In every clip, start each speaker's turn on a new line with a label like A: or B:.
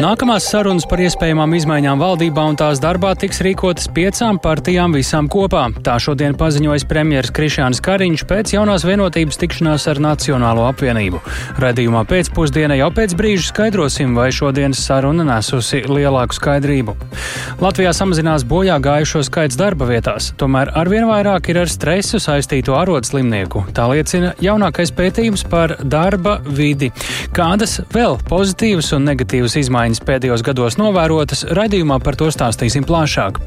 A: Nākamās sarunas par iespējamām izmaiņām valdībā un tās darbā tiks rīkotas piecām partijām visām kopā. Tā šodien paziņojas premjeras Krišāns Kariņš pēc jaunās vienotības tikšanās ar Nacionālo apvienību. Radījumā pēcpusdienā jau pēc brīža skaidrosim, vai šodienas saruna nesusi lielāku skaidrību. Latvijā samazinās bojā gājušo skaits darba vietās, tomēr arvien vairāk ir ar stresu saistīto arodslimnieku. Tā liecina jaunākais pētījums par darba vidi. Kādas vēl pozitīvas un negatīvas izmaiņas pēdējos gados novērotas, raidījumā par to stāstīsim plašāk.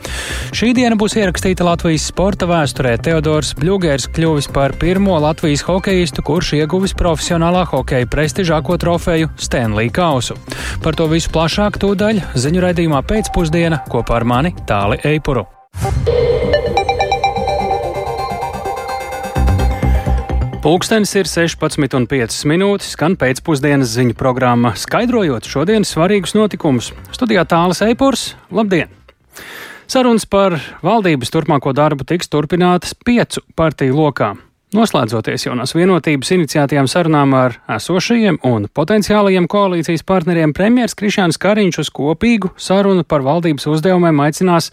A: Šī diena būs ierakstīta Latvijas sporta vēsturē. Teodors Bļūgērs kļuvis par pirmo Latvijas hokeistu, kurš ieguvis profesionālā hokeja prestižāko trofeju Stanley Kausu. Par to visu plašāk tūdaļ ziņu raidījumā pēcpusdiena kopā ar mani Tāli Eipuru. Pūkstens ir 16,5 minūtes, skan pēcpusdienas ziņu programma, skaidrojot šodienas svarīgus notikumus. Studijā tālāk Eipurs, labdien! Sarunas par valdības turpmāko darbu tiks turpinātas piecu partiju lokā. Noslēdzoties jaunās vienotības iniciatīvām sarunām ar esošajiem un potenciālajiem koalīcijas partneriem, premjerministrs Krišāns Kariņš uz kopīgu sarunu par valdības uzdevumiem aicinās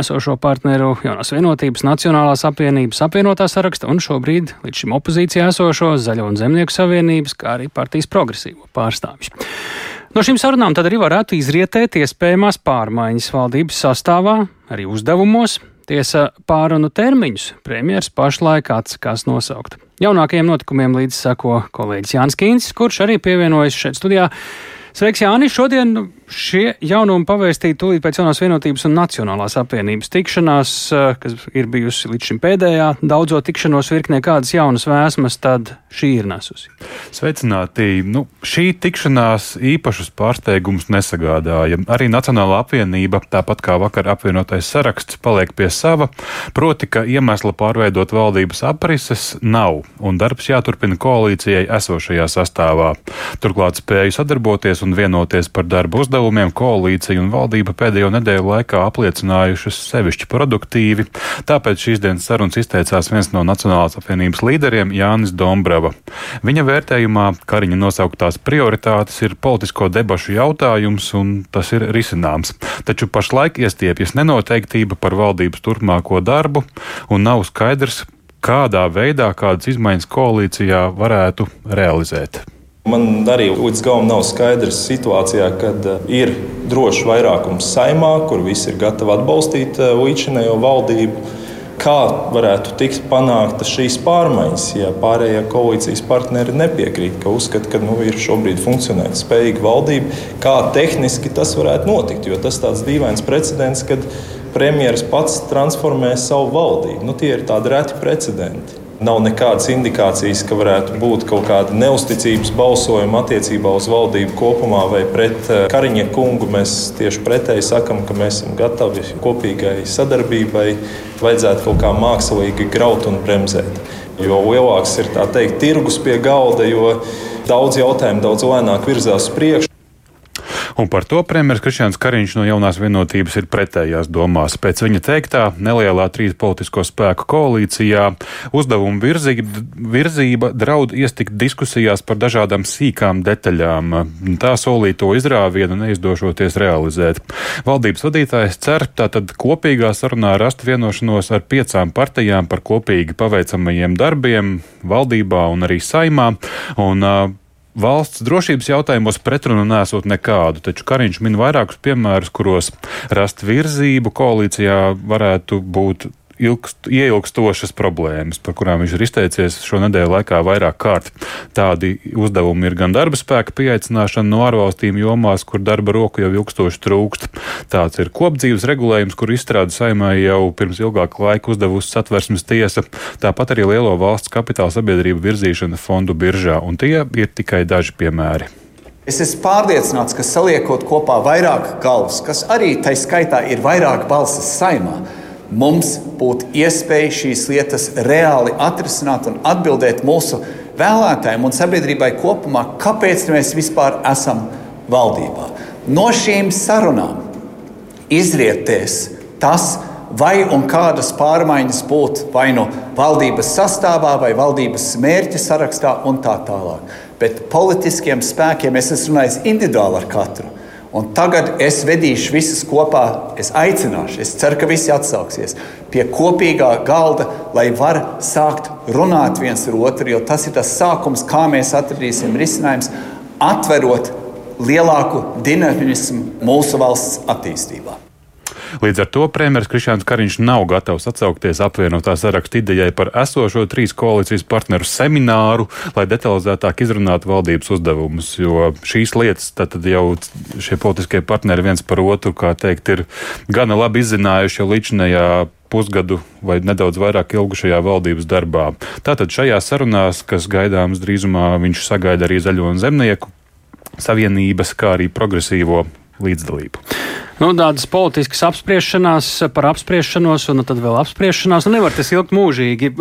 A: esošo partneru jaunās vienotības Nacionālās apvienības apvienotā saraksta un šobrīd līdz šim opozīcijā esošo Zaļo un Zemnieku savienības, kā arī partijas progresīvo pārstāvjus. No šīm sarunām tad arī varētu izrietēt iespējamās pārmaiņas valdības sastāvā, arī uzdevumos. Tiesa pārunu termiņus premjeras pašlaik atsakās nosaukt. Jaunākajiem notikumiem līdz sako kolēģis Jānis Kīns, kurš arī pievienojas šeit studijā. Sveiks, Jānis! Šodien šie jaunumi pavēstīja tūlīt pēc jaunās vienotības un nacionālās apvienības tikšanās, eh, kas ir bijusi līdz šim pēdējā daudzo tikšanos virknē, kādas jaunas vēsmas tad šī ir nesusi.
B: Sveicināti! Nu, šī tikšanās īpašus pārsteigumus nesagādāja. Arī Nacionālā apvienība, tāpat kā vakar apvienotais saraksts, paliek pie sava, proti, ka iemesla pārveidot valdības aprises nav, un darbs jāturpina koalīcijai esošajā sastāvā. Turklāt spēju sadarboties un vienoties par darbu uzdevumiem koalīcija un valdība pēdējo nedēļu laikā apliecinājušas sevišķi produktīvi. Tāpēc šīs dienas sarunas izteicās viens no Nacionālās apvienības līderiem Jānis Dombrava. Viņa vērtējumā Kariņa nosauktās prioritātes ir politisko debašu jautājums, un tas ir risināms. Taču pašlaik iestiepjas nenoteiktība par valdības turpmāko darbu, un nav skaidrs, kādā veidā kādas izmaiņas koalīcijā varētu realizēt.
C: Man arī līdz galam nav skaidrs situācijā, kad uh, ir drošs vairākums saimā, kur visi ir gatavi atbalstīt uh, līdzinējo valdību. Kā varētu tikt panāktas šīs pārmaiņas, ja pārējie koalīcijas partneri nepiekrīt, ka uzskata, ka nu, ir šobrīd funkcionēt spējīga valdība? Kā tehniski tas varētu notikt? Jo tas tāds dīvains precedents, kad premjerministrs pats transformē savu valdību. Nu, tie ir tādi reti precedenti. Nav nekādas indikācijas, ka varētu būt kaut kāda neusticības balsojuma attiecībā uz valdību kopumā vai pret eh, Kariņa kungu. Mēs tieši pretēji sakam, ka mēs esam gatavi kopīgai sadarbībai. Vajadzētu kaut kā mākslīgi graut un bremzēt. Jo lielāks ir teikt, tirgus pie galda, jo daudz jautājumu daudz lēnāk virzās uz priekšu.
B: Un par to premjerministrs Krišņāns Kariņš no jaunās vienotības ir pretējās domās. Pēc viņa teiktā, nelielā trīs politisko spēku koalīcijā uzdevuma virzība, virzība draud iestikt diskusijās par dažādām sīkām detaļām. Tā solīto izrāvienu neizdošoties realizēt. Valdības vadītājs cer tātad kopīgā sarunā rast vienošanos ar piecām partijām par kopīgi paveicamajiem darbiem valdībā un arī saimā. Un, uh, Valsts drošības jautājumos pretrunu nesot nekādu, taču Kariņš min vairākus piemērus, kuros rast virzību koalīcijā varētu būt ilgst, ieilgstošas problēmas, par kurām viņš ir izteicies šo nedēļu laikā vairāk kārt. Tādi uzdevumi ir gan darba spēka pieaicināšana no ārvalstīm jomās, kur darba roku jau ilgstoši trūkst. Tāds ir kopdzīves regulējums, kur izstrāde saimē jau pirms ilgāka laika uzdevusi satversmes tiesa, tāpat arī lielo valsts kapitāla sabiedrību virzīšana fondu biržā, un tie ir tikai daži piemēri.
D: Es esmu pārliecināts, ka saliekot kopā vairāk galvas, kas arī tai skaitā ir vairāk balsis saimā, mums būtu iespēja šīs lietas reāli atrisināt un atbildēt mūsu vēlētājiem un sabiedrībai kopumā, kāpēc mēs vispār esam valdībā. No šīm sarunām izrietēs tas, vai un kādas pārmaiņas būtu vai nu no valdības sastāvā, vai valdības mērķa sarakstā un tā tālāk. Bet politiskiem spēkiem es esmu runājis individuāli ar katru. Un tagad es vedīšu visus kopā, es aicināšu, es ceru, ka visi atsauksies pie kopīgā galda, lai var sākt runāt viens ar otru, jo tas ir tas sākums, kā mēs atradīsim risinājumus, atverot lielāku dinamismu mūsu valsts attīstībā.
B: Līdz ar to premjerministrs Krišāns Kariņš nav gatavs atsaukties apvienotā saraksta idejai par esošo trīs koalīcijas partneru semināru, lai detalizētāk izrunātu valdības uzdevumus. Jo šīs lietas tad jau šie politiskie partneri viens par otru, kā teikt, ir gana labi izzinājuši jau līdzinējā pusgadu vai nedaudz vairāk ilgušajā valdības darbā. Tātad šajās sarunās, kas gaidāmas drīzumā, viņš sagaida arī Zaļo un Zemnieku savienības, kā arī progresīvo līdzdalību.
A: Nu, tādas politiskas apspriešanās par apspriešanos, un tad vēl apspriešanās. Nu, nevar tas ilgt mūžīgi.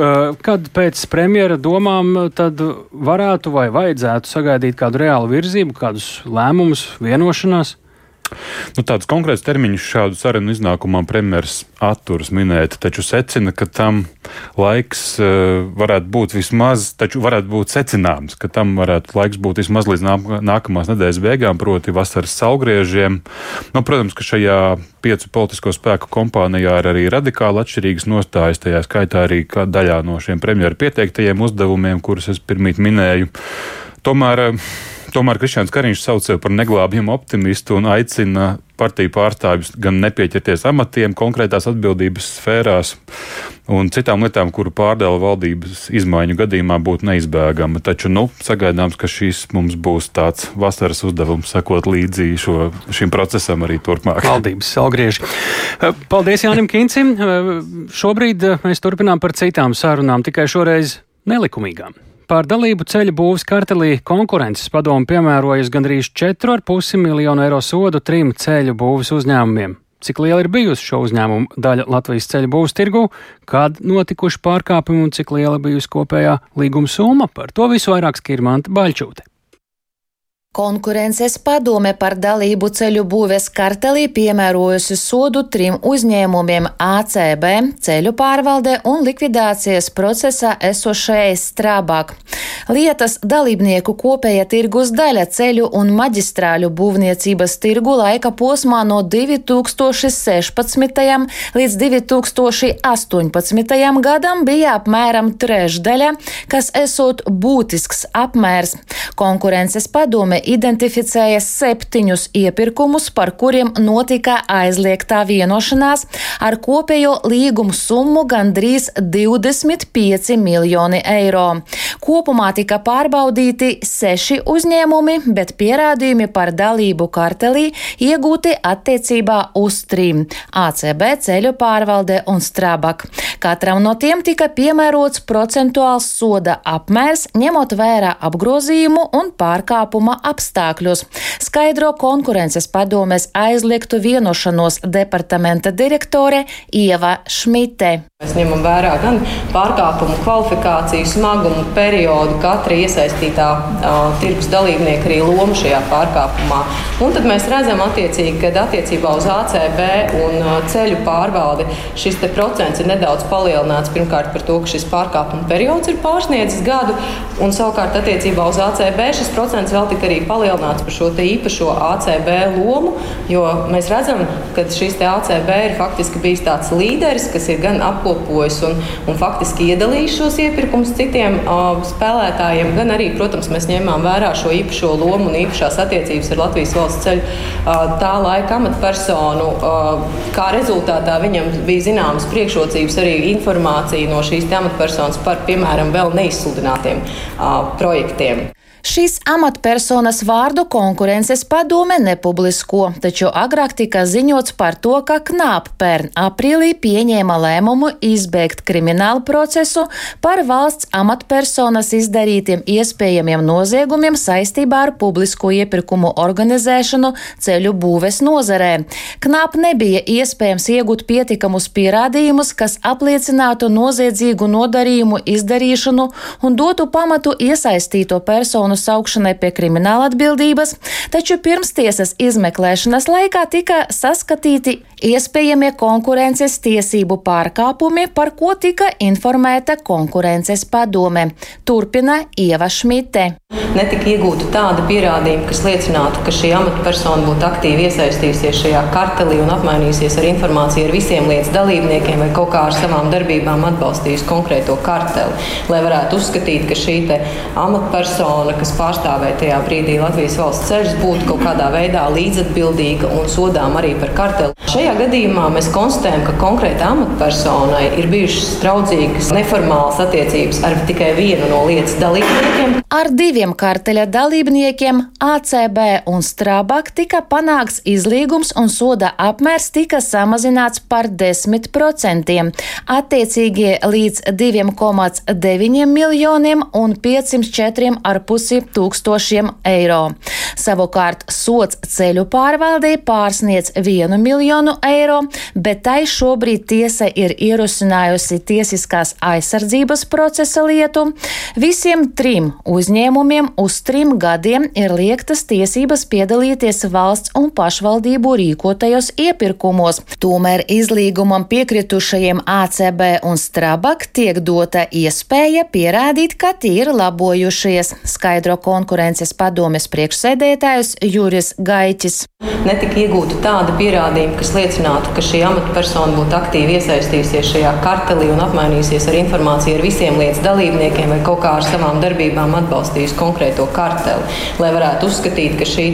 A: Kad pēc premjera domām tad varētu vai vajadzētu sagaidīt kādu reālu virzību, kādus lēmumus, vienošanās?
B: Nu, Tādus konkrētus termiņus šādu sarunu iznākumam premjerministrs atturas minēt, taču secina, ka tam laiks uh, varētu būt vismaz, taču varētu būt secināms, ka tam varētu laiks būt vismaz līdz nākamās nedēļas beigām, proti vasaras saulgriežiem. Nu, protams, ka šajā piecu politisko spēku kompānijā ir arī radikāli atšķirīgas nostājas, tajā skaitā arī daļā no šiem premjeru pieteiktajiem uzdevumiem, kurus es pirmīt minēju. Tomēr uh, Tomēr Krišņāns Kariņš sauc sevi par neglābjamu optimistu un aicina partiju pārstāvjus gan nepieķerties amatiem konkrētās atbildības sfērās un citām lietām, kuru pārdēla valdības izmaiņu gadījumā būtu neizbēgama. Taču, nu, sagaidāms, ka šis mums būs tāds vasaras uzdevums, sekot līdzi šo, šim procesam arī turpmāk.
A: Valdības salgrieži. Paldies Jānim Kincim. Šobrīd mēs turpinām par citām sarunām, tikai šoreiz nelikumīgām. Par dalību ceļu būvs kartelī konkurences padomu piemērojas gandrīz 4,5 miljonu eiro sodu trim ceļu būvs uzņēmumiem. Cik liela ir bijusi šo uzņēmumu daļa Latvijas ceļu būvs tirgu, kad notikuši pārkāpumi un cik liela bijusi kopējā līguma summa, par to visu vairāk skirmanta Baļķūte.
E: Konkurences padome par dalību ceļu būves kartelī piemērojusi sodu trim uzņēmumiem ACB, ceļu pārvalde un likvidācijas procesā esošais strābāk. Lietas dalībnieku kopēja tirgus daļa ceļu un maģistrāļu būvniecības tirgu laika posmā no 2016. līdz 2018. gadam bija apmēram trešdaļa, kas esot būtisks apmērs. Konkurences padome identificēja septiņus iepirkumus, par kuriem notika aizliegtā vienošanās ar kopējo līgumu summu gandrīz 25 miljoni eiro. Kopumā tika pārbaudīti seši uzņēmumi, bet pierādījumi par dalību kartelī iegūti attiecībā uz trim - ACB ceļu pārvalde un Strabak. Katram no tiem tika piemērots procentuāls soda apmērs, ņemot vērā apgrozījumu un pārkāpuma apmēru apstākļos, skaidro konkurences padomes aizliegtu vienošanos departamenta direktore Ieva Šmite.
F: Mēs ņemam vērā gan pārkāpumu kvalifikāciju, smagumu, periodu, katra iesaistītā uh, tirgus dalībnieka arī lomu šajā pārkāpumā. Un tad mēs redzam, attiecīgi, ka attiecībā uz ACB un uh, ceļu pārvaldi šis procents ir nedaudz palielināts. Pirmkārt, par to, ka šis pārkāpuma periods ir pārsniedzis gadu, un savukārt attiecībā uz ACB šis procents vēl tika arī palielināts par šo īpašo ACB lomu, jo mēs redzam, ka šis ACB ir faktiski bijis tāds līderis, kas ir gan apkopojis un, un faktiski iedalījis šos iepirkumus citiem uh, spēlētājiem, gan arī, protams, mēs ņēmām vērā šo īpašo lomu un īpašās attiecības ar Latvijas valsts ceļu uh, tā laika amatpersonu. Uh, kā rezultātā viņam bija zināmas priekšrocības arī informācija no šīs amatpersonas par, piemēram, vēl neizsludinātiem uh, projektiem.
E: Šīs amatpersonas vārdu konkurences padome nepublisko, taču agrāk tika ziņots par to, ka Knāp pērn aprīlī pieņēma lēmumu izbeigt kriminālu procesu par valsts amatpersonas izdarītiem iespējamiem noziegumiem saistībā ar publisko iepirkumu organizēšanu ceļu būves nozarē. Knāp nebija iespējams iegūt pietikamus pierādījumus, kas apliecinātu noziedzīgu nodarījumu izdarīšanu un dotu pamatu iesaistīto personu personu saukšanai pie krimināla atbildības, taču pirmstiesas izmeklēšanas laikā tika saskatīti iespējamie konkurences tiesību pārkāpumi, par ko tika informēta konkurences padome. Turpina Ieva Šmite.
F: Netika iegūta tāda pierādījuma, kas liecinātu, ka šī amatpersona būtu aktīvi iesaistījusies šajā kartelī un apmainījusies ar informāciju ar visiem lietas dalībniekiem vai kaut kā ar savām darbībām atbalstījusi konkrēto karteli. Lai varētu uzskatīt, ka šī amatpersona, kas pārstāvēja tajā brīdī Latvijas valsts ceļus, būtu kaut kādā veidā līdzatbildīga un sodām arī par karteli. Šajā gadījumā mēs konstatējam, ka konkrēta amatpersonai ir bijušas draudzīgas, neformālas attiecības ar tikai vienu no lietas dalībniekiem.
E: Ar diviem karteļa dalībniekiem, ACB un Strabak, tika panākts izlīgums un soda apmērs tika samazināts par 10%, attiecīgie līdz 2,9 miljoniem un 504,5 tūkstošiem eiro. Savukārt sots ceļu pārvaldē pārsniedz 1 miljonu eiro, bet tai šobrīd tiesa ir ierosinājusi tiesiskās aizsardzības procesa lietu. Visiem trim uzņēmumiem uzņēmumiem uz trim gadiem ir liektas tiesības piedalīties valsts un pašvaldību rīkotajos iepirkumos. Tomēr izlīgumam piekritušajiem ACB un Strabak tiek dota iespēja pierādīt, ka tie ir labojušies, skaidro konkurences padomes priekšsēdētājs Juris Gaiķis.
F: Netika iegūta tāda pierādījuma, kas liecinātu, ka šī amatpersona būtu aktīvi iesaistījusies šajā kartelī un apmainījusies ar informāciju ar visiem lietas dalībniekiem vai kaut kā ar savām darbībām atbalstījusi konkrēto karteli. Lai varētu uzskatīt, ka šī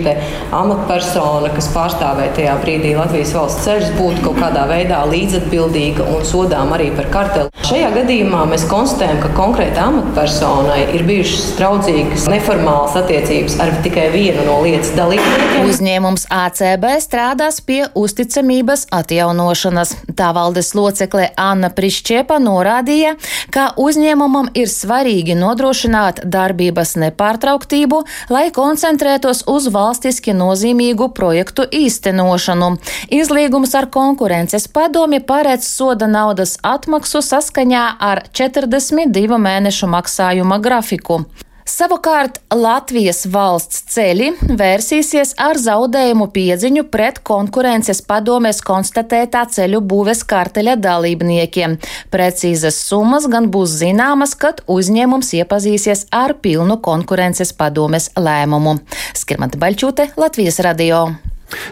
F: amatpersona, kas pārstāvēja tajā brīdī Latvijas valsts ceļus, būtu kaut kādā veidā līdzatbildīga un sodām arī par karteli. Šajā gadījumā mēs konstatējam, ka konkrēta amatpersonai ir bijušas draudzīgas, neformālas attiecības ar tikai vienu no lietas dalībniekiem.
E: Uzņēmums ACB strādās pie uzticamības atjaunošanas. Tā valdes locekle Anna Prišķepa norādīja, ka uzņēmumam ir svarīgi nodrošināt darbības nepārtrauktību, lai koncentrētos uz valstiski nozīmīgu projektu īstenošanu. Izlīgums ar konkurences padomi paredz soda naudas atmaksu saskaņā ar 42 mēnešu maksājuma grafiku. Savukārt Latvijas valsts ceļi vērsīsies ar zaudējumu piedziņu pret konkurences padomēs konstatētā ceļu būves karteļa dalībniekiem. Precīzas summas gan būs zināmas, kad uzņēmums iepazīsies ar pilnu konkurences padomes lēmumu. Skirmata Baļķūte, Latvijas radio.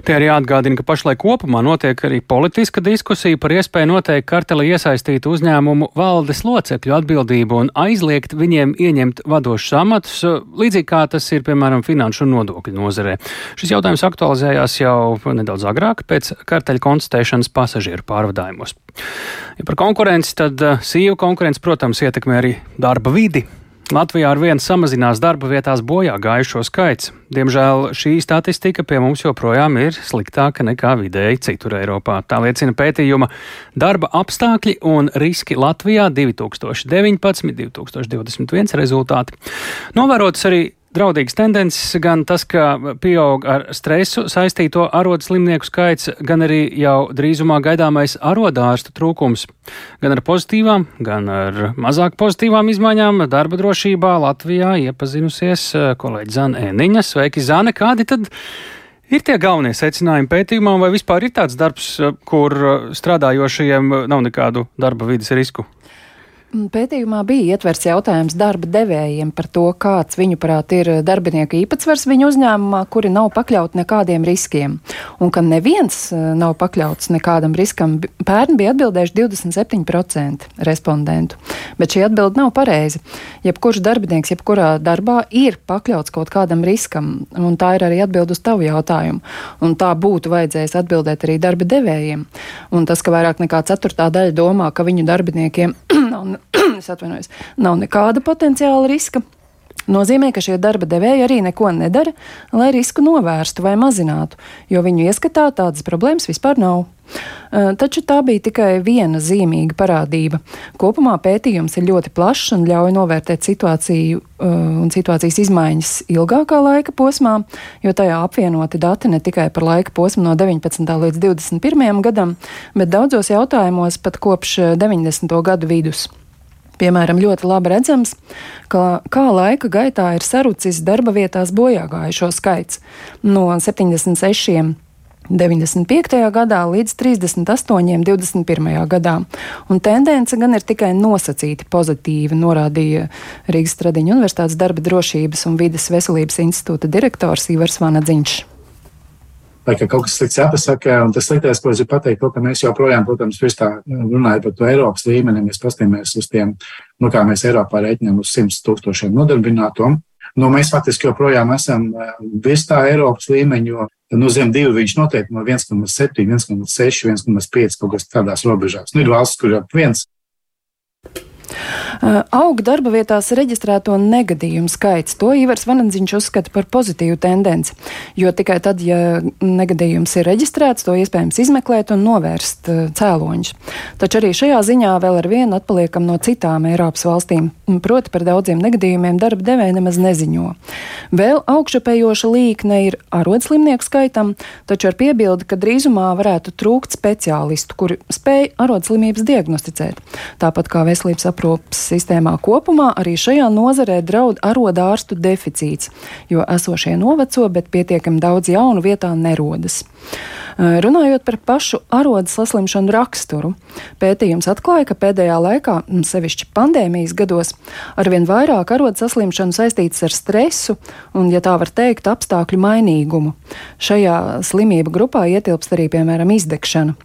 A: Te arī jāatgādina, ka pašlaik kopumā notiek arī politiska diskusija par iespēju noteikt karteli iesaistītu uzņēmumu valdes locekļu atbildību un aizliegt viņiem ieņemt vadošus amatus, līdzīgi kā tas ir, piemēram, finanšu un nodokļu nozarē. Šis jautājums aktualizējās jau nedaudz agrāk pēc karteļa konstatēšanas pasažieru pārvadājumos. Ja par konkurenci, tad eh, sīva konkurence, protams, ietekmē arī darba vidi. Latvijā ar vienu samazinās darba vietās bojā gājušo skaits. Diemžēl šī statistika pie mums joprojām ir sliktāka nekā vidēji citur Eiropā. Tā liecina pētījuma darba apstākļi un riski Latvijā 2019-2021 rezultāti. Novērotas arī draudīgas tendences, gan tas, ka pieaug ar stresu saistīto arodu slimnieku skaits, gan arī jau drīzumā gaidāmais arodārstu trūkums. Gan ar pozitīvām, gan ar mazāk pozitīvām izmaiņām darba drošībā Latvijā iepazinusies eh, kolēģi Zana Eniņa. Sveiki, Zane! Kādi tad ir tie galvenie secinājumi pētījumā, vai vispār ir tāds darbs, eh, kur eh, strādājošajiem nav nekādu darba vidas risku?
G: Mm, pētījumā bija ietverts jautājums darba devējiem par to, kāds viņuprāt ir darbinieku īpatsvars viņu uzņēmumā, kuri nav pakļauti nekādiem riskiem. Un ka neviens eh, nav pakļauts nekādam riskam, pērn bija atbildējuši 27% respondentu. Bet šī atbilde nav pareiza. Jebkurš darbinieks, jebkurā darbā ir pakļauts kaut kādam riskam, un tā ir arī atbilde uz tavu jautājumu. Un tā būtu vajadzējis atbildēt arī darba devējiem. Un tas, ka vairāk nekā ceturtā daļa domā, ka viņu darbiniekiem nav nav nekāda potenciāla riska. Nozīmē, ka šie darba devēji arī neko nedara, lai risku novērstu vai mazinātu, jo viņu ieskatā tādas problēmas vispār nav. Taču tā bija tikai viena zīmīga parādība. Kopumā pētījums ir ļoti plašs un ļauj novērtēt situāciju un situācijas izmaiņas ilgākā laika posmā, jo tajā apvienoti dati ne tikai par laika posmu no 19. līdz 21. gadam, bet daudzos jautājumos pat kopš 90. gadu vidus. Piemēram, ļoti labi redzams, ka kā laika gaitā ir sarucis darba vietās bojāgājušo skaits no 76 95. gadā līdz 38. 21. gadā. Un tendence gan ir tikai nosacīti pozitīva, norādīja Rīgas Tradiņu Universitātes darba drošības un vides veselības institūta direktors Ivars Vanadziņš.
H: Lai ka kaut kas slikts jāpasaka, un tas sliktais, ko es gribu pateikt, to, ka mēs joprojām, protams, tā runājam par to Eiropas līmeni, mēs paskatāmies uz tiem, nu, kā mēs Eiropā rēķinām uz 100 tūkstošiem nodarbināto. Nu, mēs faktiski joprojām esam virs tā Eiropas līmeņa, jo nu, zem divi viņš noteikti no 1,7, 1,6, 1,5 kaut kas tādās robežās. Nu, ir valsts, kur jau viens
G: Aug darba vietās reģistrēto negadījumu skaits. To Ivars Vanandziņš uzskata par pozitīvu tendenci, jo tikai tad, ja negadījums ir reģistrēts, to iespējams izmeklēt un novērst cēloņus. Taču arī šajā ziņā vēl ar vienu atpaliekam no citām Eiropas valstīm, proti par daudziem negadījumiem darba devēja nemaz neziņo. Vēl augšupējoša līkne ir arodslimnieku skaitam, taču ar piebildi, ka drīzumā varētu trūkt speciālistu, kuri spēj arodslimības diagnosticēt. Tāpat kā veselības aprūpas sistēmā kopumā, arī šajā nozarē draud arodārstu deficīts, jo esošie noveco, bet pietiekami daudz jaunu vietā nerodas. Runājot par pašu arodas saslimšanu raksturu, pētījums atklāja, ka pēdējā laikā, sevišķi pandēmijas gados, arvien vairāk arodas saslimšanu saistītas ar stresu un, ja tā var teikt, apstākļu mainīgumu. Šajā slimību grupā ietilpst arī, piemēram, izdegšana.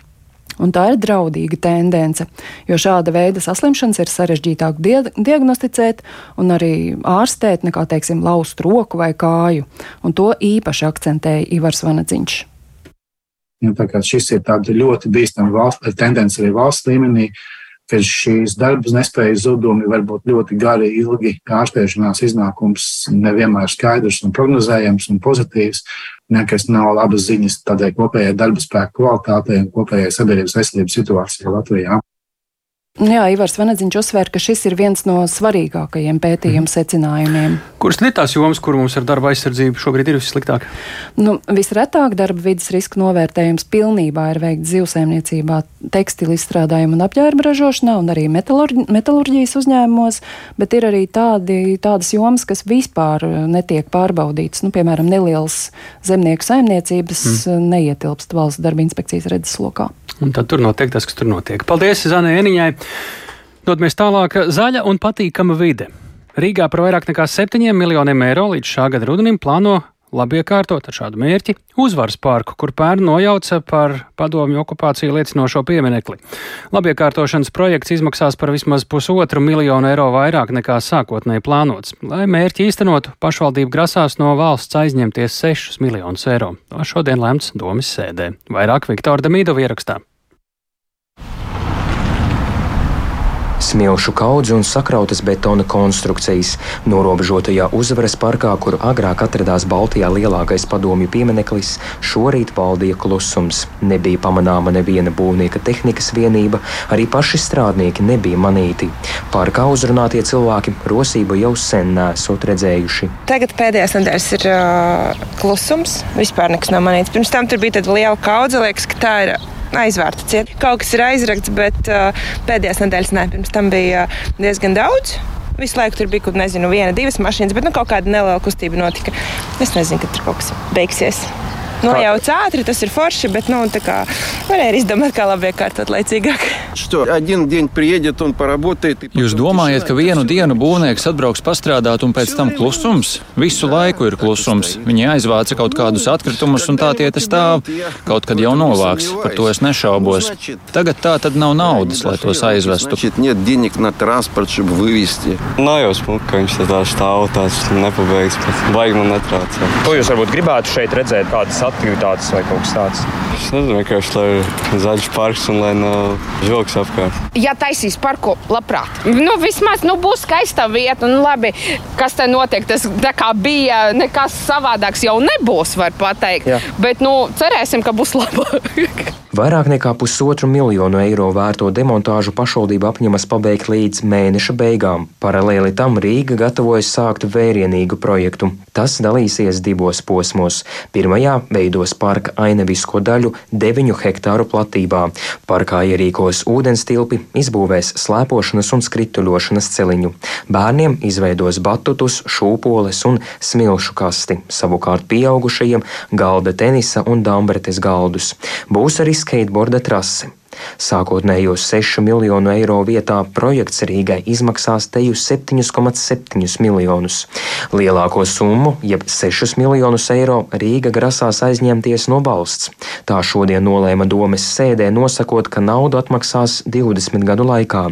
G: Un tā ir draudīga tendence, jo šāda veida saslimšanas ir sarežģītāk diagnosticēt un arī ārstēt nekā, teiksim, laust roku vai kāju. Un to īpaši akcentēja Ivars Vanadziņš.
H: Ja, šis ir ļoti bīstams tendence arī valsts līmenī, ka šīs darbas nespējas zudumi var būt ļoti gari, ilgi. Ārstēšanās iznākums nevienmēr skaidrs un prognozējams un pozitīvs nekas nav labas ziņas tādai kopējai darba spēka kvalitātei un kopējai sabiedrības veselības situācijai Latvijā.
G: Jā, Ivars Venedziņš uzsver, ka šis ir viens no svarīgākajiem pētījuma mm. secinājumiem.
A: Kuras ir tās jomas, kur mums ar darba aizsardzību šobrīd ir vissliktāk?
G: Nu, visretāk darba vidas riska novērtējums pilnībā ir veikts zivsēmniecībā, tekstilu izstrādājumu un apģērba ražošanā un arī metalurģi, metalurģijas uzņēmumos, bet ir arī tādi, tādas jomas, kas vispār netiek pārbaudītas. Nu, piemēram, nelielas zemnieku saimniecības mm. neietilpst valsts darba inspekcijas redzeslokā.
A: Un tad tur notiek tas, kas tur notiek. Paldies Zanai Eniņai! Dodamies tālāk. Zaļa un patīkama vide. Rīgā par vairāk nekā 7 miljoniem eiro līdz šā gada rudenim plāno labi iekārtot ar šādu mērķi uzvaras parku, kur pērn nojauca par padomju okupāciju liecinošo pieminekli. Labiekārtošanas projekts izmaksās par vismaz pusotru miljonu eiro vairāk nekā sākotnēji plānots. Lai mērķi īstenotu, pašvaldība grasās no valsts aizņemties 6 miljonus eiro. To šodien lemts domas sēdē. Vairāk Viktora Damīdova ierakstā.
I: Smilšu kaudzi un sakrautas betona konstrukcijas. Norobežotajā uzvaras parkā, kur agrāk atradās Baltijā lielākais padomju piemineklis, šorīt valdīja klusums. Nebija pamanāma neviena būvnieka tehnikas vienība, arī paši strādnieki nebija manīti. Parkā uzrunātie cilvēki rosību jau sen nesot redzējuši.
J: Tagad pēdējās nedēļas ir uh, klusums, vispār nekas nav manīts. Pirms tam tur bija tāda liela kaudze, liekas, ka tā ir aizvērta ciet. Kaut kas ir aizrakts, bet uh, pēdējās nedēļas nē, pirms tam bija uh, diezgan daudz. Visu laiku tur bija kaut nezinu, viena, divas mašīnas, bet nu, kaut kāda neliela kustība notika. Es nezinu, kad tur kaut kas beigsies. Nojauc ātri, tas ir forši, bet nu, varēja izdomāt, kā labi iekārtot laicīgāk.
K: Jūs domājat, ka vienu dienu būvnieks atbrauks pastrādāt, un pēc tam klusums? Visu laiku ir klusums. Viņi aizvāca kaut kādus atkritumus, un tā tie te stāv. Kaut kad jau novāks, par to es nešaubos. Tagad tā tad nav naudas, lai tos aizvestu.
L: Nav jau smuka, ka viņš tā stāv, tāds nepabeigts, bet baigi man netraucē.
M: Ko jūs varbūt gribētu šeit redzēt, kādas aktivitātes vai kaut kas tāds?
L: Es nezinu, vienkārši lai ir zaļš parks un lai nav žoks apkārt.
N: Ja taisīs parku, labprāt. Nu, vismaz nu, būs skaista vieta un labi, kas te notiek. Tas kā bija, nekas savādāks jau nebūs, var pateikt. Jā. Bet nu, cerēsim, ka būs labāk.
I: Vairāk nekā pusotru miljonu eiro vērto demontāžu pašvaldība apņemas pabeigt līdz mēneša beigām. Paralēli tam Rīga gatavojas sākt vērienīgu projektu. Tas dalīsies divos posmos. Pirmajā veidos parka ainevisko daļu 9 hektāru platībā. Parkā ierīkos ūdens tilpi, izbūvēs slēpošanas un skrituļošanas celiņu. Bērniem izveidos batutus, šūpoles un smilšu kasti, savukārt pieaugušajiem galda tenisa un dambretes galdus. Būs arī skateboarda trase. Sākotnējos 6 miljonu eiro vietā projekts Rīgai izmaksās teju 7,7 miljonus. Lielāko summu, jeb 6 miljonus eiro, Rīga grasās aizņemties no valsts. Tā šodien nolēma domes sēdē nosakot, ka naudu atmaksās 20 gadu laikā.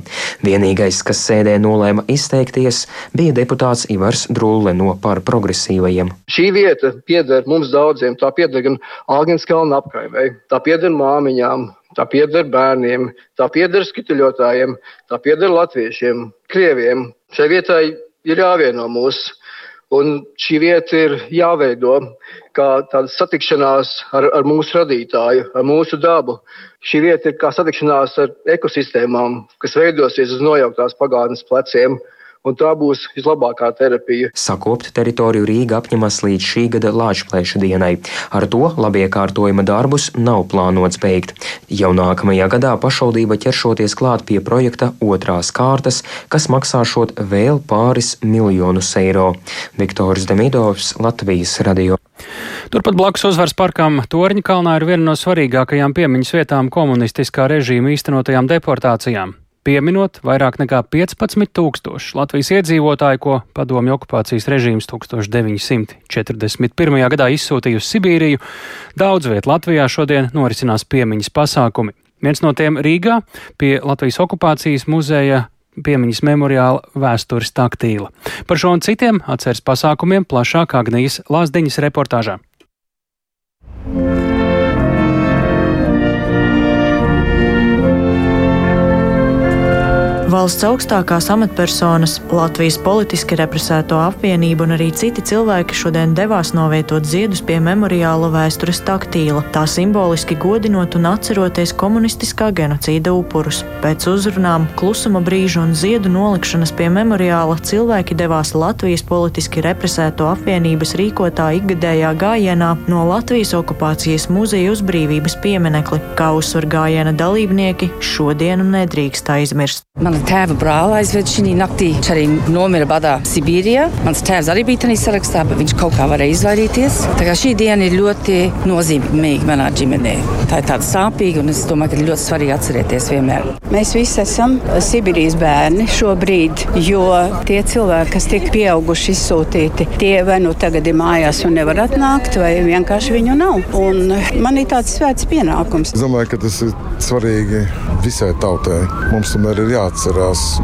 I: Vienīgais, kas sēdē nolēma izteikties, bija deputāts Ivars Drulle no par progresīvajiem.
O: Šī vieta pieder mums daudziem. Tā pieder gan Algins Kalna apkaimei, tā pieder māmiņām, tā pieder bērniem, tā pieder skituļotājiem, tā pieder latviešiem, krieviem. Šai vietai ir jāvieno mūs, un šī vieta ir jāveido kā tāda satikšanās ar, ar mūsu radītāju, ar mūsu dabu. Šī vieta ir kā satikšanās ar ekosistēmām, kas veidosies uz nojauktās pagātnes pleciem un tā būs vislabākā terapija.
I: Sakopt teritoriju Rīga apņemas līdz šī gada Lāčplēša dienai. Ar to labiekārtojuma darbus nav plānots beigt. Jau nākamajā gadā pašvaldība ķeršoties klāt pie projekta otrās kārtas, kas maksāšot vēl pāris miljonus eiro. Viktors Demidovs, Latvijas radio.
A: Turpat blakus uzvaras parkam Torņa kalnā ir viena no svarīgākajām piemiņas vietām komunistiskā režīma īstenotajām deportācijām pieminot vairāk nekā 15 tūkstoši Latvijas iedzīvotāju, ko padomju okupācijas režīms 1941. gadā izsūtīja uz Sibīriju. Daudz viet Latvijā šodien norisinās piemiņas pasākumi. Viens no tiem Rīgā pie Latvijas okupācijas muzeja piemiņas memoriāla vēstures taktīla. Par šo un citiem atceres pasākumiem plašāk Agnijas Lāsdiņas reportāžā.
P: Valsts augstākās amatpersonas, Latvijas politiski represēto apvienību un arī citi cilvēki šodien devās novietot ziedus pie memoriāla vēstures taktīla, tā simboliski godinot un atceroties komunistiskā genocīda upurus. Pēc uzrunām, klusuma brīža un ziedu nolikšanas pie memoriāla cilvēki devās Latvijas politiski represēto apvienības rīkotā ikgadējā gājienā no Latvijas okupācijas muzeja uz brīvības pieminekli, kā uzsver gājiena dalībnieki, šodienu nedrīkst aizmirst.
Q: Man tēva brāli aizved šī naktī. Viņš arī nomira badā Sibīrijā. Mans tēvs arī bija tajā sarakstā, bet viņš kaut kā varēja izvairīties. Tā kā šī diena ir ļoti nozīmīga manā ģimenē. Tā ir tāda sāpīga, un es domāju, ka ļoti svarīgi atcerēties vienmēr.
R: Mēs visi esam Sibīrijas bērni šobrīd, jo tie cilvēki, kas tika pieauguši izsūtīti, tie vai nu tagad ir mājās un nevar atnākt, vai vienkārši viņu nav. Un man ir tāds svēts pienākums.
S: Es domāju, ka tas ir svarīgi visai tautai. Mums tomēr ir jāatcerās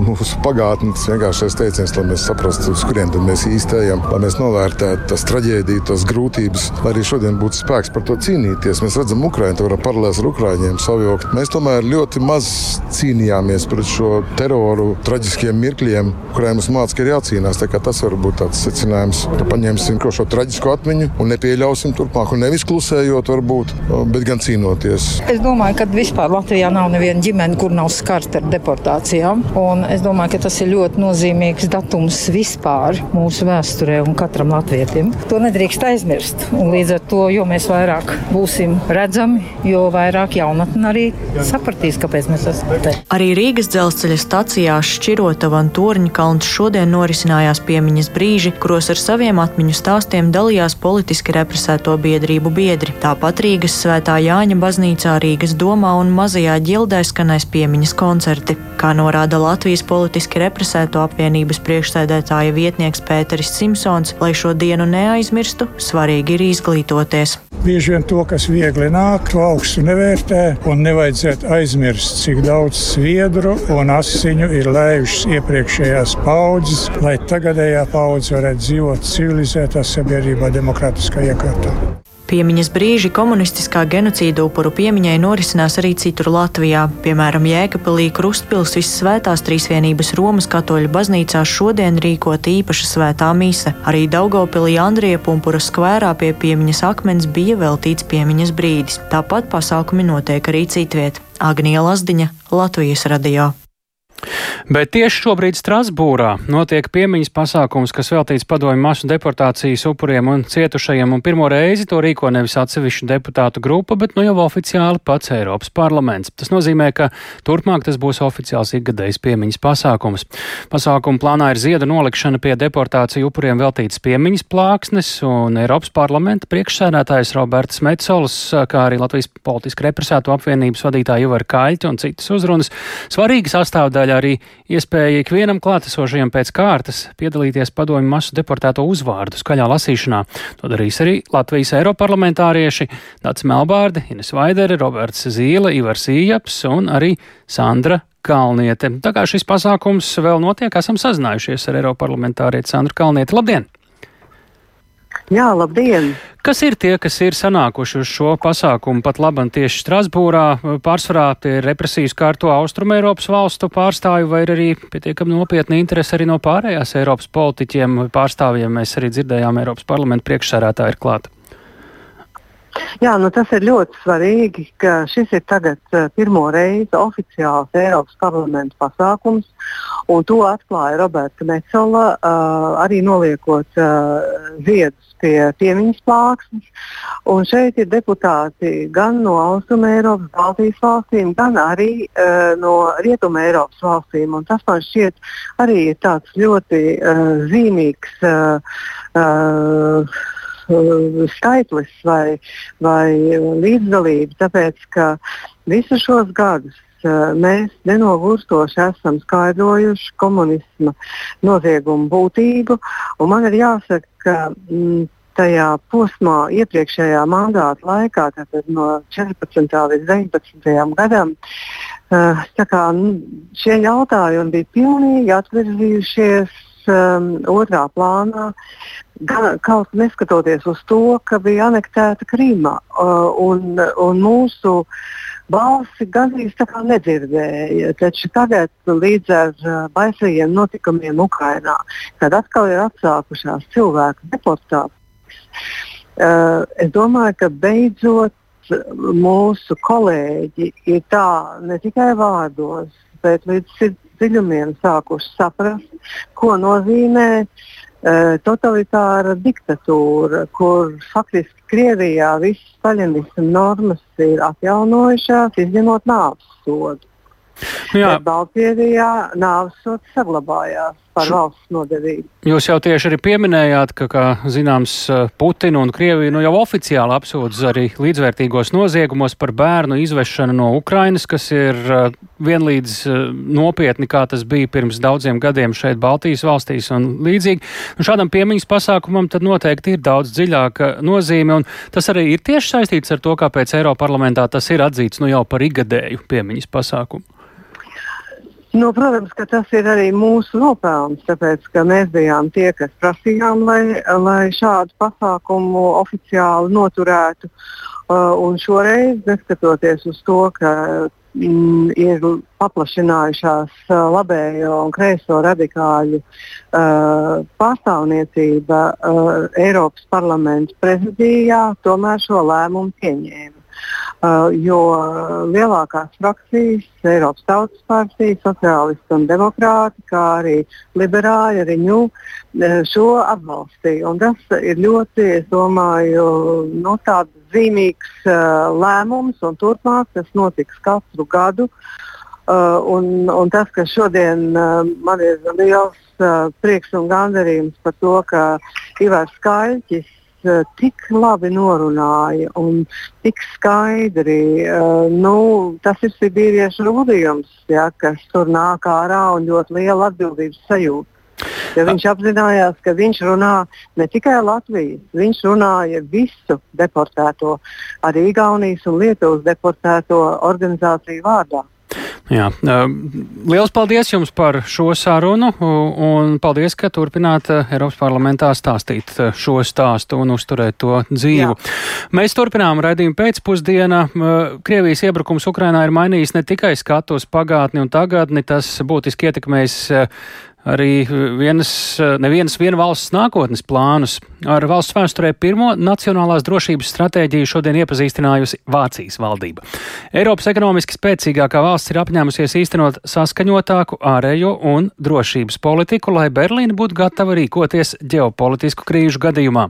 S: mūsu pagātne, tas vienkāršais teiciens, lai mēs saprastu, uz kuriem mēs īsti ejam, lai mēs novērtētu tās traģēdijas, tās grūtības, lai arī šodien būtu spēks par to cīnīties. Mēs redzam, Ukraiņu var paralēli ar Ukrāņiem savilkt. Mēs tomēr ļoti maz cīnījāmies pret šo teroru, traģiskiem mirkļiem, kuriem mums mācīja, ka ir jācīnās. Tas var būt tāds secinājums, ka paņemsim šo traģisko atmiņu un nepieļausim turpmāk, un nevis klusējot, varbūt, bet gan cīnoties.
T: Es domāju, ka vispār Latvijā nav neviena ģimene, kur nav skarta ar deportācijām. Un es domāju, ka tas ir ļoti nozīmīgs datums vispār mūsu vēsturē un katram latvietim. To nedrīkst aizmirst. Un līdz ar to, jo mēs vairāk būsim redzami, jo vairāk jaunatni arī sapratīs, kāpēc mēs esam te.
P: Arī Rīgas dzelzceļa stacijās Šķirotava un Torņa kalns šodien norisinājās piemiņas brīži, kuros ar saviem atmiņu stāstiem dalījās politiski represēto biedrību biedri. Tāpat Rīgas svētā Jāņa baznīcā Rīgas domā un mazajā ģildē skanēs piemiņas koncerti. Kā norāda Latvijas politiski represēto apvienības priekšsēdētāja vietnieks Pēteris Simpsons, lai šo dienu neaizmirstu, svarīgi ir izglītoties.
U: Bieži vien to, kas viegli nāk, to augstu nevērtē, un nevajadzētu aizmirst, cik daudz sviedru un asiņu ir lējušas iepriekšējās paudzes, lai tagadējā paudze varētu dzīvot civilizētā sabiedrībā, demokrātiskā iekārtā.
P: Piemiņas brīži komunistiskā genocīda upuru piemiņai norisinās arī citur Latvijā. Piemēram, Jēkabpilī Krustpils Vissvētās Trīsvienības Romas katoļu baznīcā šodien rīkot īpaša svētā mise. Arī Daugopilī Andrija Pumpura skvērā pie piemiņas akmens bija veltīts piemiņas brīdis. Tāpat pasākumi notiek arī citviet. Agnija Lazdiņa, Latvijas radio.
A: Bet tieši šobrīd Strasbūrā notiek piemiņas pasākums, kas veltīts padomju masu deportācijas upuriem un cietušajiem, un pirmo reizi to rīko nevis atsevišķu deputātu grupa, bet nu jau oficiāli pats Eiropas parlaments. Tas nozīmē, ka turpmāk tas būs oficiāls ikgadējs piemiņas pasākums. Pasākuma plānā ir ziedu nolikšana pie deportāciju upuriem veltīts piemiņas plāksnes, un Eiropas parlamenta priekšsēdētājs Roberts Metsols, kā arī Latvijas politiski represēto apvienības vadītāja Ivar Kaļķa un citas uzrunas, svarīga sastāvdaļa daļa arī iespēja ikvienam klātesošajam pēc kārtas piedalīties padomju masu deportēto uzvārdu skaļā lasīšanā. To darīs arī Latvijas eiroparlamentārieši Dats Melbārdi, Ines Vaidere, Roberts Zīle, Ivars Ījaps un arī Sandra Kalniete. Tā kā šis pasākums vēl notiek, esam sazinājušies ar eiroparlamentārieti Sandru Kalnieti. Labdien!
V: Jā, labdien!
A: Kas ir tie, kas ir sanākuši uz šo pasākumu pat labam tieši Strasbūrā? Pārsvarā tie ir represijas kārto Austrum Eiropas valstu pārstāvju vai ir arī pietiekami nopietni interesi arī no pārējās Eiropas politiķiem pārstāvjiem? Mēs arī dzirdējām Eiropas parlamenta priekšsērētāji ir klāta.
V: Jā, nu tas ir ļoti svarīgi, ka šis ir tagad uh, pirmo reizi oficiāls Eiropas parlamenta pasākums, un to atklāja Roberta Metzola, uh, arī noliekot uh, ziedus pie piemiņas plāksnes. Un šeit ir deputāti gan no Austrum Eiropas, Baltijas valstīm, gan arī uh, no Rietuma Eiropas valstīm. Un tas man šķiet arī ir tāds ļoti uh, zīmīgs. Uh, uh, skaitlis vai, vai līdzdalība, tāpēc ka visus šos gadus mēs nenogurstoši esam skaidrojuši komunisma noziegumu būtību. Man ir jāsaka, ka mm, tajā posmā, iepriekšējā mandāta laikā, tātad no 14. līdz 19. gadam, uh, kā, šie jautājumi bija pilnīgi atvirzījušies um, otrā plānā, gan, kaut neskatoties uz to, ka bija anektēta Krīma uh, un, un mūsu balsi gandrīz tā kā nedzirdēja. Taču tagad, līdz ar uh, baisajiem notikumiem Ukrajinā, kad atkal ir atsākušās cilvēku deportācijas, uh, es domāju, ka beidzot mūsu kolēģi ir tā ne tikai vārdos, bet līdz dziļumiem sākuši saprast, ko nozīmē uh, totalitāra diktatūra, kur faktiski Krievijā visas paļņismu normas ir atjaunojušās, izņemot nāves sodu. Jā. Bet Baltkrievijā nāves sods saglabājās par valsts nodevību.
A: Jūs jau tieši arī pieminējāt, ka, kā zināms, Putina un Krievija nu jau oficiāli apsūdz arī līdzvērtīgos noziegumos par bērnu izvešanu no Ukrainas, kas ir uh, vienlīdz uh, nopietni, kā tas bija pirms daudziem gadiem šeit Baltijas valstīs un līdzīgi. Un šādam piemiņas pasākumam tad noteikti ir daudz dziļāka nozīme, un tas arī ir tieši saistīts ar to, kāpēc Eiroparlamentā tas ir atzīts nu jau par igadēju piemiņas pasākumu.
V: Nu, protams, ka tas ir arī mūsu nopelns, tāpēc ka mēs bijām tie, kas prasījām, lai, lai šādu pasākumu oficiāli noturētu. Uh, un šoreiz, neskatoties uz to, ka mm, ir paplašinājušās uh, labējo un kreiso radikāļu uh, pārstāvniecība uh, Eiropas parlamenta prezidijā, tomēr šo lēmumu pieņēma. Uh, jo lielākās frakcijas, Eiropas Tautas partija, sociālisti un demokrāti, kā arī liberāļi, arī ņū, uh, šo atbalstīja. Un tas ir ļoti, es domāju, no tāds zīmīgs uh, lēmums, un turpmāk tas notiks katru gadu. Uh, un, un tas, ka šodien uh, man ir liels uh, prieks un gandarījums par to, ka Ivars Skaļķis uh, tik labi norunāja un tik skaidri. Uh, nu, tas ir Sibīriešu rūdījums, ja, kas tur nāk ārā un ļoti liela atbildības sajūta. Ja viņš apzinājās, ka viņš runā ne tikai Latvijas, viņš runāja visu deportēto, arī Igaunijas un Lietuvas deportēto organizāciju vārdā.
A: Jā, liels paldies jums par šo sarunu un paldies, ka turpināt Eiropas parlamentā stāstīt šo stāstu un uzturēt to dzīvu. Jā. Mēs turpinām raidījumu pēcpusdienā. Krievijas iebrukums Ukrainā ir mainījis ne tikai skatu uz pagātni un tagadni, tas būtiski ietekmēs arī vienas, nevienas viena valsts nākotnes plānus. Ar valsts vēsturē pirmo nacionālās drošības stratēģiju šodien iepazīstinājusi Vācijas valdība. Eiropas ekonomiski spēcīgākā valsts ir apņēmusies īstenot saskaņotāku ārējo un drošības politiku, lai Berlīna būtu gatava rīkoties ģeopolitisku krīžu gadījumā.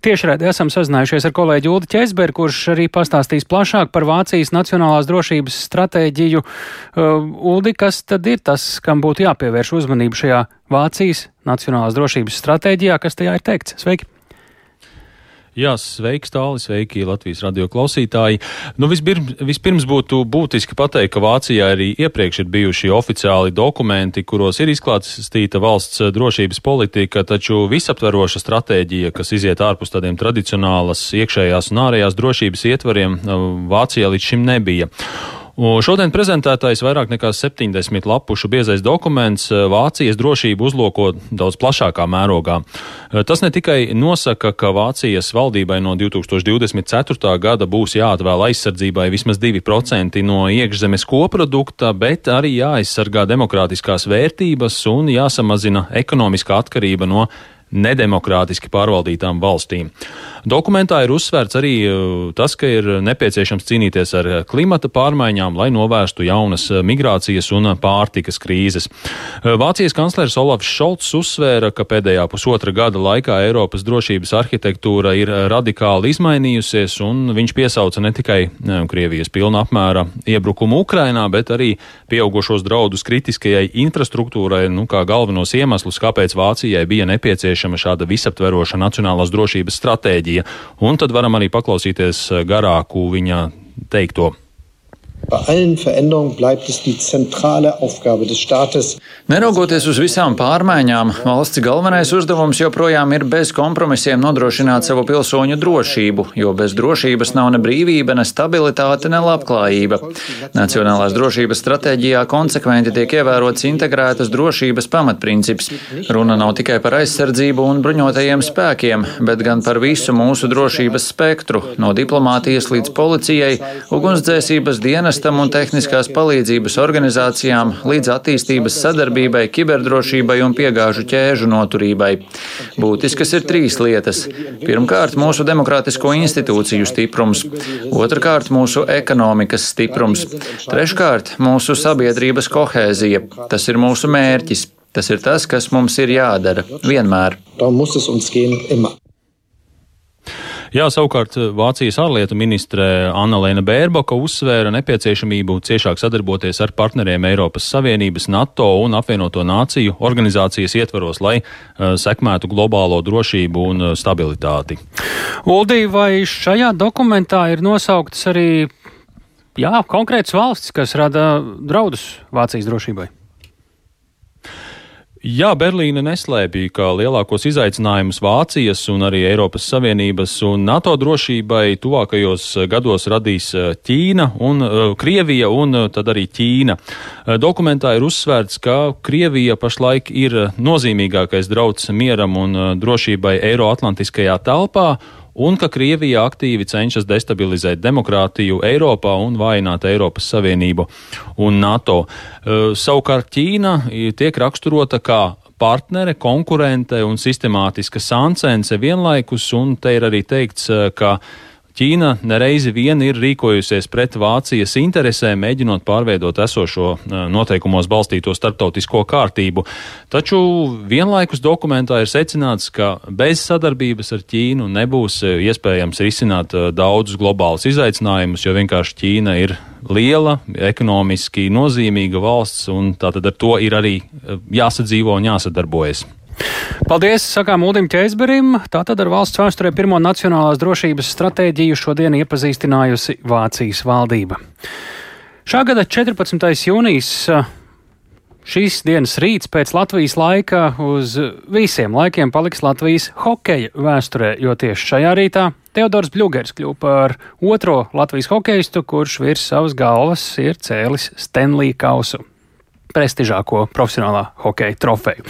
A: Tiešraidē esam sazinājušies ar kolēģi Ulu Česberu, kurš arī pastāstīs plašāk par Vācijas nacionālās drošības stratēģiju. Uh, Uldi, kas tad ir tas, kam būtu jāpievērš uzmanību šajā Vācijas nacionālās drošības stratēģijā, kas tajā ir teikts? Sveiki!
W: Jā, sveiks, tālāk, sveiki Latvijas radio klausītāji. Nu, vispirms, vispirms būtu būtiski pateikt, ka Vācijā arī iepriekš ir bijuši oficiāli dokumenti, kuros ir izklāstīta valsts drošības politika, taču visaptveroša stratēģija, kas iziet ārpus tādiem tradicionālas iekšējās un ārējās drošības ietvariem, Vācijā līdz šim nebija. Šodien prezentētais vairāk nekā 70 lapušu biezais dokuments eh, Vācijas drošību uzlūko daudz plašākā mērogā. Eh, tas ne tikai nosaka, ka Vācijas valdībai no 2024. gada būs jāatvēl aizsardzībai vismaz 2% no iekšzemes koprodukta, bet arī jāaizsargā demokrātiskās vērtības un jāsamazina ekonomiskā atkarība no nedemokrātiski pārvaldītām valstīm. Dokumentā ir uzsvērts arī uh, tas, ka ir nepieciešams cīnīties ar klimata pārmaiņām, lai novērstu jaunas uh, migrācijas un pārtikas krīzes. Vācijas kanclers Olafs Šolts uzsvēra, ka pēdējā pusotra gada laikā Eiropas drošības arhitektūra ir radikāli izmainījusies, un viņš piesauca ne tikai Krievijas pilna apmēra iebrukumu Ukrainā, bet arī pieaugušos draudus kritiskajai infrastruktūrai, nu, kā galvenos iemeslus, kāpēc Vācijai bija nepieciešama šāda visaptveroša nacionālās drošības stratēģija. Un tad varam arī paklausīties eh, garāku viņa teikto.
X: Bei allen Veränderungen bleibt es die zentrale Aufgabe des Staates.
K: Neraugoties uz visām pārmaiņām, valsts galvenais uzdevums joprojām ir bez kompromisiem nodrošināt savu pilsoņu drošību, jo bez drošības nav ne brīvība, ne stabilitāte, ne labklājība. Nacionālās drošības stratēģijā konsekventi tiek ievērots integrētas drošības pamatprincips. Runa nav tikai par aizsardzību un bruņotajiem spēkiem, bet gan par visu mūsu drošības spektru, no diplomātijas līdz policijai, ugunsdzēsības dienas dienestam un tehniskās palīdzības organizācijām līdz attīstības sadarbībai, kiberdrošībai un piegāžu ķēžu noturībai. Būtiskas ir trīs lietas. Pirmkārt, mūsu demokrātisko institūciju stiprums, otrkārt, mūsu ekonomikas stiprums, treškārt, mūsu sabiedrības kohēzija. Tas ir mūsu mērķis. Tas ir tas, kas mums ir jādara vienmēr.
W: Jā, savukārt eh, Vācijas ārlietu ministre Anna-Lēna Bērboka uzsvēra nepieciešamību ciešāk sadarboties ar partneriem Eiropas Savienības, NATO un apvienoto nāciju organizācijas ietvaros, lai uh, sekmētu globālo drošību un uh, stabilitāti.
A: Uldī, vai šajā dokumentā ir nosauktas arī jā, konkrētas valstis, kas rada draudus Vācijas drošībai?
W: Jā, Berlīne neslēpja, ka lielākos izaicinājumus Vācijas un arī Eiropas Savienības un NATO drošībai tuvākajos gados radīs eh, Ķīna un uh, Krievija un uh, tad arī Ķīna. Dokumentā ir uzsvērts, ka Krievija pašlaik ir nozīmīgākais drauds mieram un drošībai Eiroatlantiskajā telpā un ka Krievija aktīvi cenšas destabilizēt demokrātiju Eiropā un vājināt Eiropas Savienību un NATO. Uh, savukārt Ķīna tiek raksturota kā partnere, konkurente un sistemātiska sancence vienlaikus, un te ir arī teikts, uh, ka Ķīna nereizi vien ir rīkojusies pret Vācijas interesēm, mēģinot pārveidot esošo noteikumos balstīto starptautisko kārtību. Taču vienlaikus dokumentā ir secināts, ka bez sadarbības ar Ķīnu nebūs iespējams risināt daudzus globālus izaicinājumus, jo vienkārši Ķīna ir liela, ekonomiski nozīmīga valsts, un tātad ar to ir arī jāsadzīvo un jāsadarbojas.
A: Paldies, sakām Ulim Ķeizberim. Tātad ar valsts vēsturē pirmo nacionālās drošības stratēģiju šodien iepazīstinājusi Vācijas valdība. Šā gada 14. jūnijas Šīs dienas rīts pēc Latvijas laika uz visiem laikiem paliks Latvijas hokeja vēsturē, jo tieši šajā rītā Teodors Bļūgers kļuva par otro Latvijas hokeistu, kurš virs savas galvas ir cēlis Stenlī kausu prestižāko profesionālā hokeja trofeju.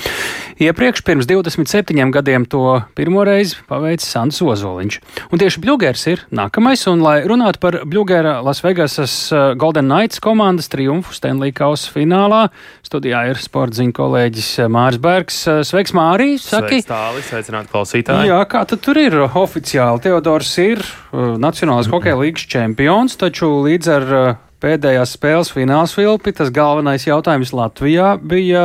A: Iepriekš, pirms 27 gadiem, to pirmo reizi paveicis Sants Ozoliņš. Un tieši Bluegers ir nākamais, un lai runātu par Bluegera Lasvegasas uh, Golden Knights komandas triumfu Stanley Kausa finālā, studijā ir sportziņu kolēģis uh, Māris Bergs. Uh, sveiks, Mārī!
Y: Saki! Sveiks, tāli, sveicināt klausītāji!
A: Jā, kā tad tur ir oficiāli? Teodors ir Nacionālās hokeja līgas čempions, taču līdz ar pēdējās spēles fināls Filpi, tas galvenais jautājums Latvijā bija,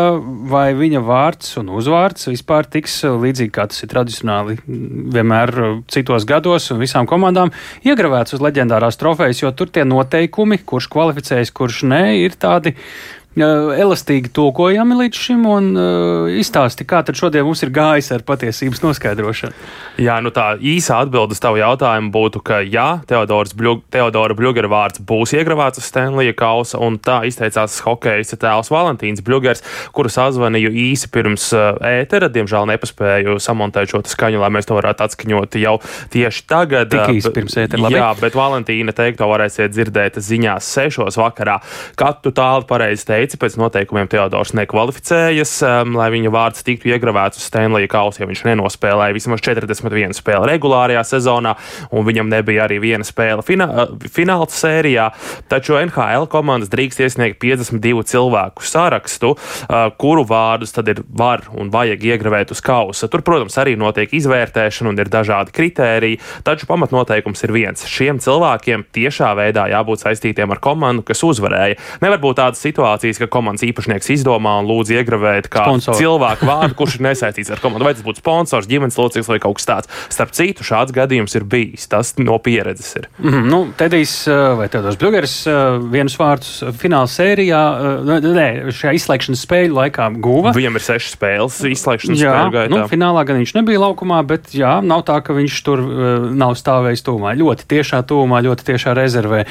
A: vai viņa vārds un uzvārds vispār tiks līdzīgi kā tas ir tradicionāli vienmēr citos gados un visām komandām iegravēts uz leģendārās trofejas, jo tur tie noteikumi, kurš kvalificējas, kurš nē, ir tādi elastīgi tulkojami līdz šim, un uh, izstāsti, kā tad šodien mums ir gājis ar patiesības noskaidrošanu.
Y: Jā, nu tā īsa atbilde uz tavu jautājumu būtu, ka jā, Bļug, Teodora Bļugera vārds būs iegravēts uz Stenlija kausa, un tā izteicās hokeja tēls Valentīns Bļugers, kuru sazvanīju īsi pirms uh, ētera. Diemžēl nepaspēju samontēt šo skaņu, lai mēs to varētu atskaņot jau tieši tagad.
A: Tik īsi pirms ētera. Labi.
Y: Jā, bet Valentīna teikto varēsiet dzirdēt ziņās sešos vakarā. Kad tu tālu pareizi teici, teica, pēc noteikumiem Teodors nekvalificējas, um, lai viņa vārds tiktu iegravēts uz Stanley kausa, jo viņš nenospēlēja vismaz 41 spēli regulārajā sezonā, un viņam nebija arī viena spēle fina uh, fināla sērijā. Taču NHL komandas drīkst iesniegt 52 cilvēku sarakstu, uh, kuru vārdus tad ir var un vajag iegravēt uz kausa. Tur, protams, arī notiek izvērtēšana un ir dažādi kritēriji, taču pamatnoteikums ir viens. Šiem cilvēkiem tiešā veidā jābūt saistītiem ar komandu, kas uzvarēja. Nevar būt tādas situācijas, gadījis, ka komandas īpašnieks izdomā un lūdz iegravēt kā Sponsor. cilvēku vārdu, kurš ir nesaistīts ar komandu. Vai tas būtu sponsors, ģimenes loceklis vai kaut kas tāds. Starp citu, šāds gadījums ir bijis. Tas no pieredzes ir.
A: Mm -hmm, nu, Tedijs eh, vai Tedors Bļugers eh, vienus vārdus fināla sērijā, eh, nē, šajā izslēgšanas spēļu laikā guva.
Y: Viņam ir sešas spēles izslēgšanas jā, spēļu gaitā.
A: Nu, finālā gan viņš nebija laukumā, bet jā, nav tā, ka viņš tur nav stāvējis tūmā. Ļoti tiešā tūmā, ļoti tiešā rezervē.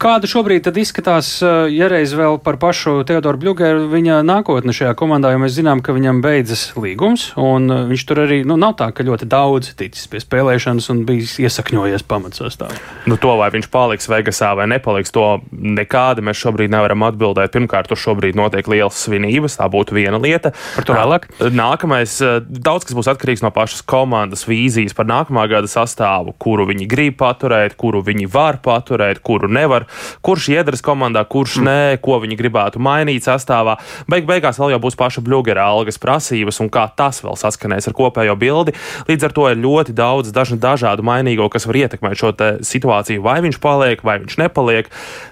A: Kāda šobrīd izskatās, ja reiz vēl par par pašu Teodoru Bļūgeru viņa nākotni šajā komandā, jo mēs zinām, ka viņam beidzas līgums, un uh, viņš tur arī nu, nav tā, ka ļoti daudz ticis pie spēlēšanas un bijis iesakņojies pamatsastāvā.
Y: Nu, to vai viņš paliks Vegasā vai nepaliks, to nekādi mēs šobrīd nevaram atbildēt. Pirmkārt, tur šobrīd notiek lielas svinības, tā būtu viena lieta.
A: Par to vēlāk.
Y: Nākamais, uh, daudz kas būs atkarīgs no pašas komandas vīzijas par nākamā gada sastāvu, kuru viņi grib paturēt, kuru viņi var paturēt, kuru nevar, kurš iedaras komandā, kurš mm. nē, ko viņi gribētu mainīt sastāvā. Beig beigās vēl jau būs paša Bluegera algas prasības un kā tas vēl saskanēs ar kopējo bildi. Līdz ar to ir ļoti daudz dažādu mainīgo, kas var ietekmēt šo situāciju, vai viņš paliek, vai viņš nepaliek.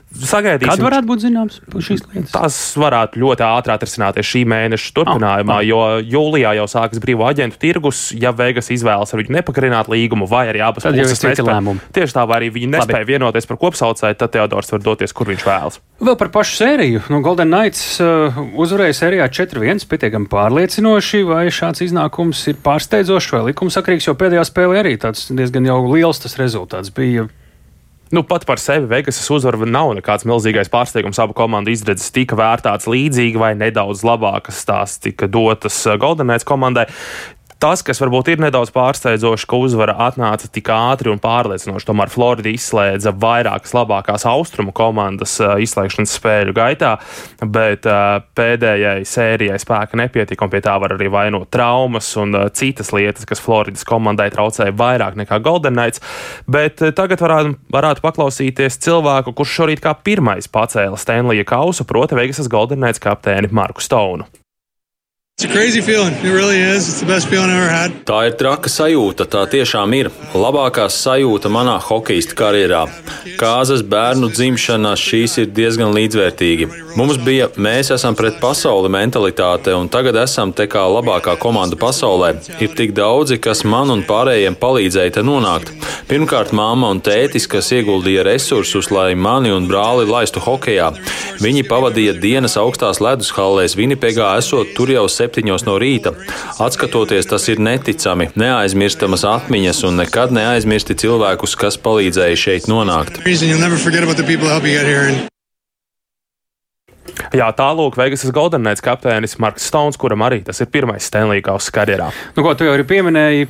Y: Sagaidīsim.
A: Kad varētu būt zināms šīs lietas?
Y: Tas varētu ļoti ātri atrisināties šī mēneša turpinājumā, oh, oh. jo jūlijā jau sākas brīvo aģentu tirgus. Ja Vegas izvēlas ar viņu nepakarināt līgumu, vai arī abas puses nespēja, tieši tā, vai arī viņi nespēja Labi. vienoties par kopsaucēju, tad Teodors var doties, kur viņš vēlas.
A: Vēl par pašu sēriju. Nu, Golden Knights uh, uzvarēja sērijā 4-1, pietiekami pārliecinoši, vai šāds iznākums ir pārsteidzošs vai likumsakrīgs, jo pēdējā spēlē arī tāds diezgan jau liels tas rezultāts bija
Y: Nu, pat par sevi Vegas uzvara nav nekāds milzīgais pārsteigums. Abu komandu izredzes tika vērtāts līdzīgi vai nedaudz labākas tās tika dotas Golden Knights komandai. Tas, kas varbūt ir nedaudz pārsteidzoši, ka uzvara atnāca tik ātri un pārliecinoši. Tomēr Florida izslēdza vairākas labākās austrumu komandas uh, izslēgšanas spēļu gaitā, bet uh, pēdējai sērijai spēka nepietika, un pie tā var arī vainot traumas un uh, citas lietas, kas Floridas komandai traucēja vairāk nekā Golden Knights. Bet tagad varētu, varētu paklausīties cilvēku, kurš šorīt kā pirmais pacēla Stanlija kausu, proti Vegasas Golden Knights kapteini Marku Stonu.
Z: Tā ir traka sajūta, tā tiešām ir. Labākā sajūta manā hokeja karjerā. Kāzas bērnu dzimšanā šīs ir diezgan līdzvērtīgi. Mums bija mēs esam pret pasauli mentalitāte, un tagad esam te kā labākā komanda pasaulē. Ir tik daudzi, kas man un pārējiem palīdzēja te nonākt. Pirmkārt, mamma un tētis, kas ieguldīja resursus, lai mani un brāli laistu hokeja. Viņi pavadīja dienas augstās ledus hallēs Vinipegā, esot tur jau septiņus septiņos no rīta. Atskatoties, tas ir neticami, neaizmirstamas atmiņas un nekad neaizmirsti cilvēkus, kas palīdzēja šeit nonākt.
Y: Jā, tālāk Vegasas Golden Knights kapteinis Marks Stones, kuram arī tas ir pirmais Stanley Kausa karjerā.
A: Nu, ko tu jau arī pieminēji,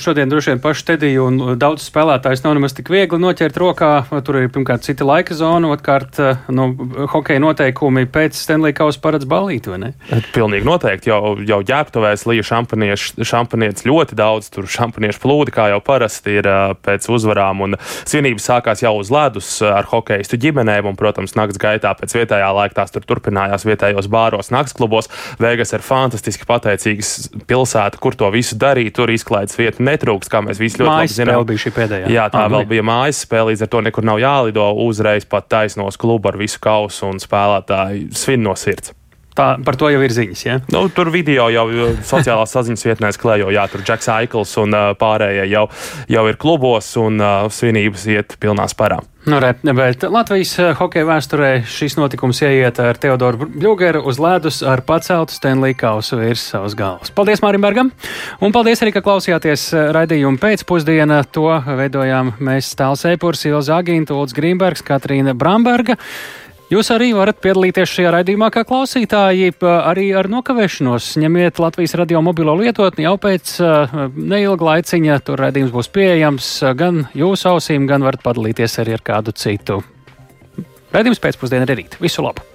A: šodien droši vien paši Tediju un daudz spēlētājs nav nemaz tik viegli noķert rokā. Tur ir pirmkārt cita laika zona, otrkārt nu, hokeja noteikumi pēc Stanley Kausa paredz balīt, vai ne?
Y: Pilnīgi noteikti. Jau, jau ģērbtuvēs lija šampanietis ļoti daudz, tur šampaniešu plūdi, kā jau parasti ir pēc uzvarām, un svinības sākās jau uz ledus ar hokeistu ģimenēm, un, protams, nakts gaitā pēc vietējā laika tās tur turpinājās vietējos bāros, naktsklubos. Vegas ir fantastiski pateicīgs pilsēta, kur to visu darīt. Tur izklaides vieta netrūks, kā mēs visi ļoti
A: mājas
Y: labi zinām.
A: Bija šī pēdējā.
Y: Jā, tā ah, vēl bija mājas spēle, līdz ar to nekur nav jālido uzreiz pat taisnos klubu ar visu kausu un spēlētāji svin no sirds.
A: Tā, par to jau ir ziņas. Ja?
Y: Nu, tur video jau sociālās saziņas vietnēs klējo, jā, tur Džeks Aikls un pārējie jau, jau ir klubos un svinības iet pilnā sparā.
A: Nu, re, bet Latvijas hokeja vēsturē šis notikums ieiet ar Teodoru Bļūgeru uz ledus ar paceltu Stanley kausu virs savas galvas. Paldies Mārim Bergam! Un paldies arī, ka klausījāties raidījumu pēcpusdienā. To veidojām mēs Tāls Eipurs, Ilza Agīnta, Ulds Grīmbergs, Katrīna Bramberga. Jūs arī varat piedalīties šajā raidījumā, kā klausītāji, arī ar nokavēšanos. Ņemiet Latvijas radio mobilo lietotni jau pēc neilga laiciņa. Tur raidījums būs pieejams gan jūsu ausīm, gan varat padalīties arī ar kādu citu. Raidījums pēcpusdienā ir rīt. Visu labu!